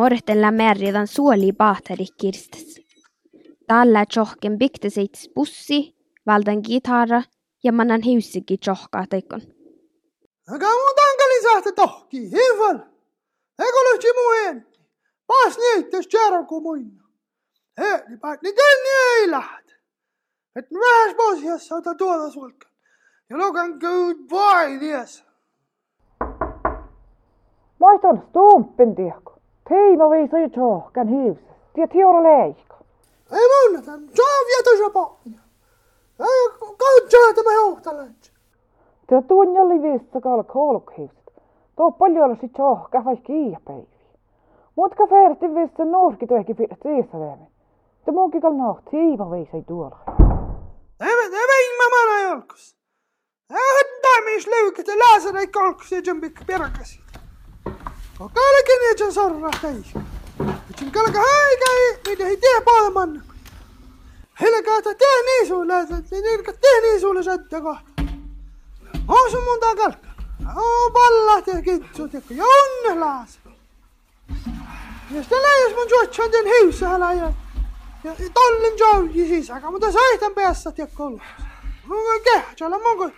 Mortella merridan suoli bahteri kirstes. Tällä tjohken bikteseits bussi, valdan gitarra ja manan hiusikin tjohkaa teikon. Aga mun tankalin sahte tohki, hival. Ego lyhti muhen. Pas niittes tjärä kuin muina. Hei, päät niin tänne ei lähte. Et vähäs pohjassa ota tuolla sulkan. Ja lukan good boy ties. Maiston stumpen tiekko. Teima viisa jo tjohkan hiuses. Tie tiora leikko. Ei mun, tämän saa vietössä pohja. Ei kautsaa tämä johtalaitse. Te tunjali viissa kalla koulukhiuset. Tuo paljon si tjohka vai kiipäivi. Mutka ferti viissa norki tuohki tiisa veemi. Te munkin kalla noht tiima viisa ei tuolla. Eve, eve ilma mana jolkus. Eve mis löyket ja lääsärä kolkus täis. Itsin kalka haikai, mitä ei tee tee niin sulle, että nirka tee niin sulle kohta. On sun mun takalka. On pallat ja kitsut ja onnelaas. Ja sitten lähes mun juotsan den hiusahala ja ja tollin jouji sisäkä, mutta saitan päässä ja kolmas. Mun kehtsellä mun kun...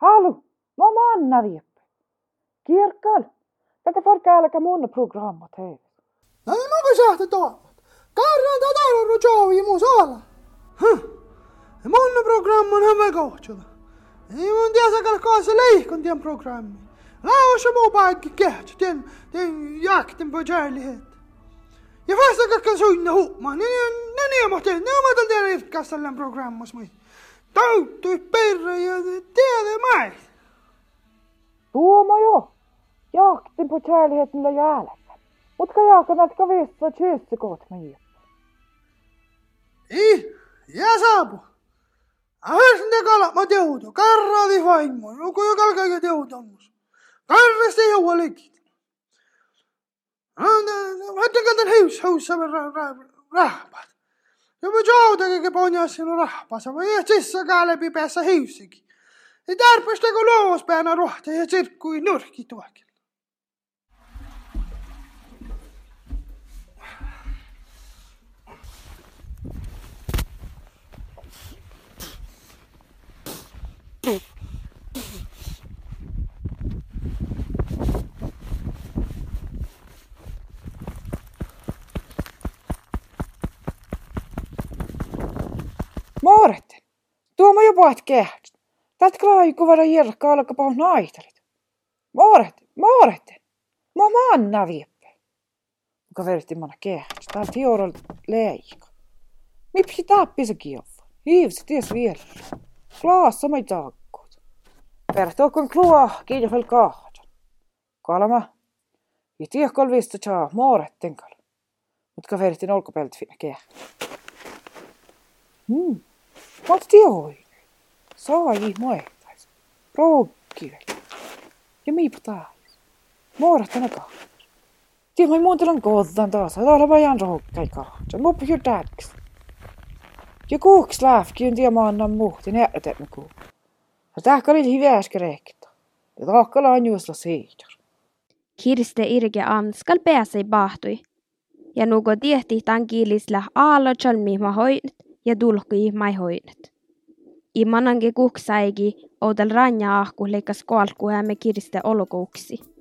Halu, mä manna vieppe. Kirkon! Tätä forkaa alkaa mun programma teille. No niin mä voin sähtö tuovat. Karran tataron rujovi mun suola. Huh. Mun programma on hyvä kohtsulla. Ei mun tiedä kalkaassa leikon tien programmi. Lauossa muu paikki kehtsä tien, tien jakten pojärlihet. Ja vasta kakkan suinna huumaan, niin ne niemateen, ne omatan teidän irtkastallan programmas muihin tautui perre ja tiedä mai. Tuoma jo. jakten på kärligheten la jag ärligt. Mutta kajakan alkaa viestua tjyssikot meijät. Ih, ja saapu. Ahas ne kalat ma teudu, karradi vaimo, nuku ja kalkaga teudamus. Karrasti jõua lekid. Vaata kandan heus, heus saab rahvad. ja ma joodagi keponia sinu rahvas, ma ei sisse ka läbi pääsa heusigi. ja tärpest nagu loos pean aru, teie tsirku ei nurki tuagi. Mooretten. Tuoma jo paat kehdät. Tät klaiku vara jirkka alka pahon naitalit. Mooretten, mooretten. Mä manna vieppe. Muka verti mana kehdät. Tää tiorol leika. Mipsi tappisa kiova. Hiivsi ties vielä. Klaassa mai taakkuut. Pertookon klua kiinni fel kahdan. Kalama. Ja tiekol vista chaa mooretten kal. Mutka verti olkapelti finna kehdät. Hmm. Wat tioi? Saa ei moehtais. Rookkivel. Ja miipa taas. Moorattana kahdas. Tii mä muuntelan kohdan taas. Täällä vajan rookkai kahdas. Muppi jo täks. Ja kuuks lähki on tiedä annan muhti näytät me kuu. Ja tähkä oli hyvä äsken rekta. Ja takkala on juosla siitä. Kirste irge am skal pääse bahtui. Ja nugo tiehti tan kiilisla aalo chalmi ma hoinut ja tulkui mai hoinut. I manange kuksaigi oudel ranja ahku leikas koalku me kirste olokuuksi.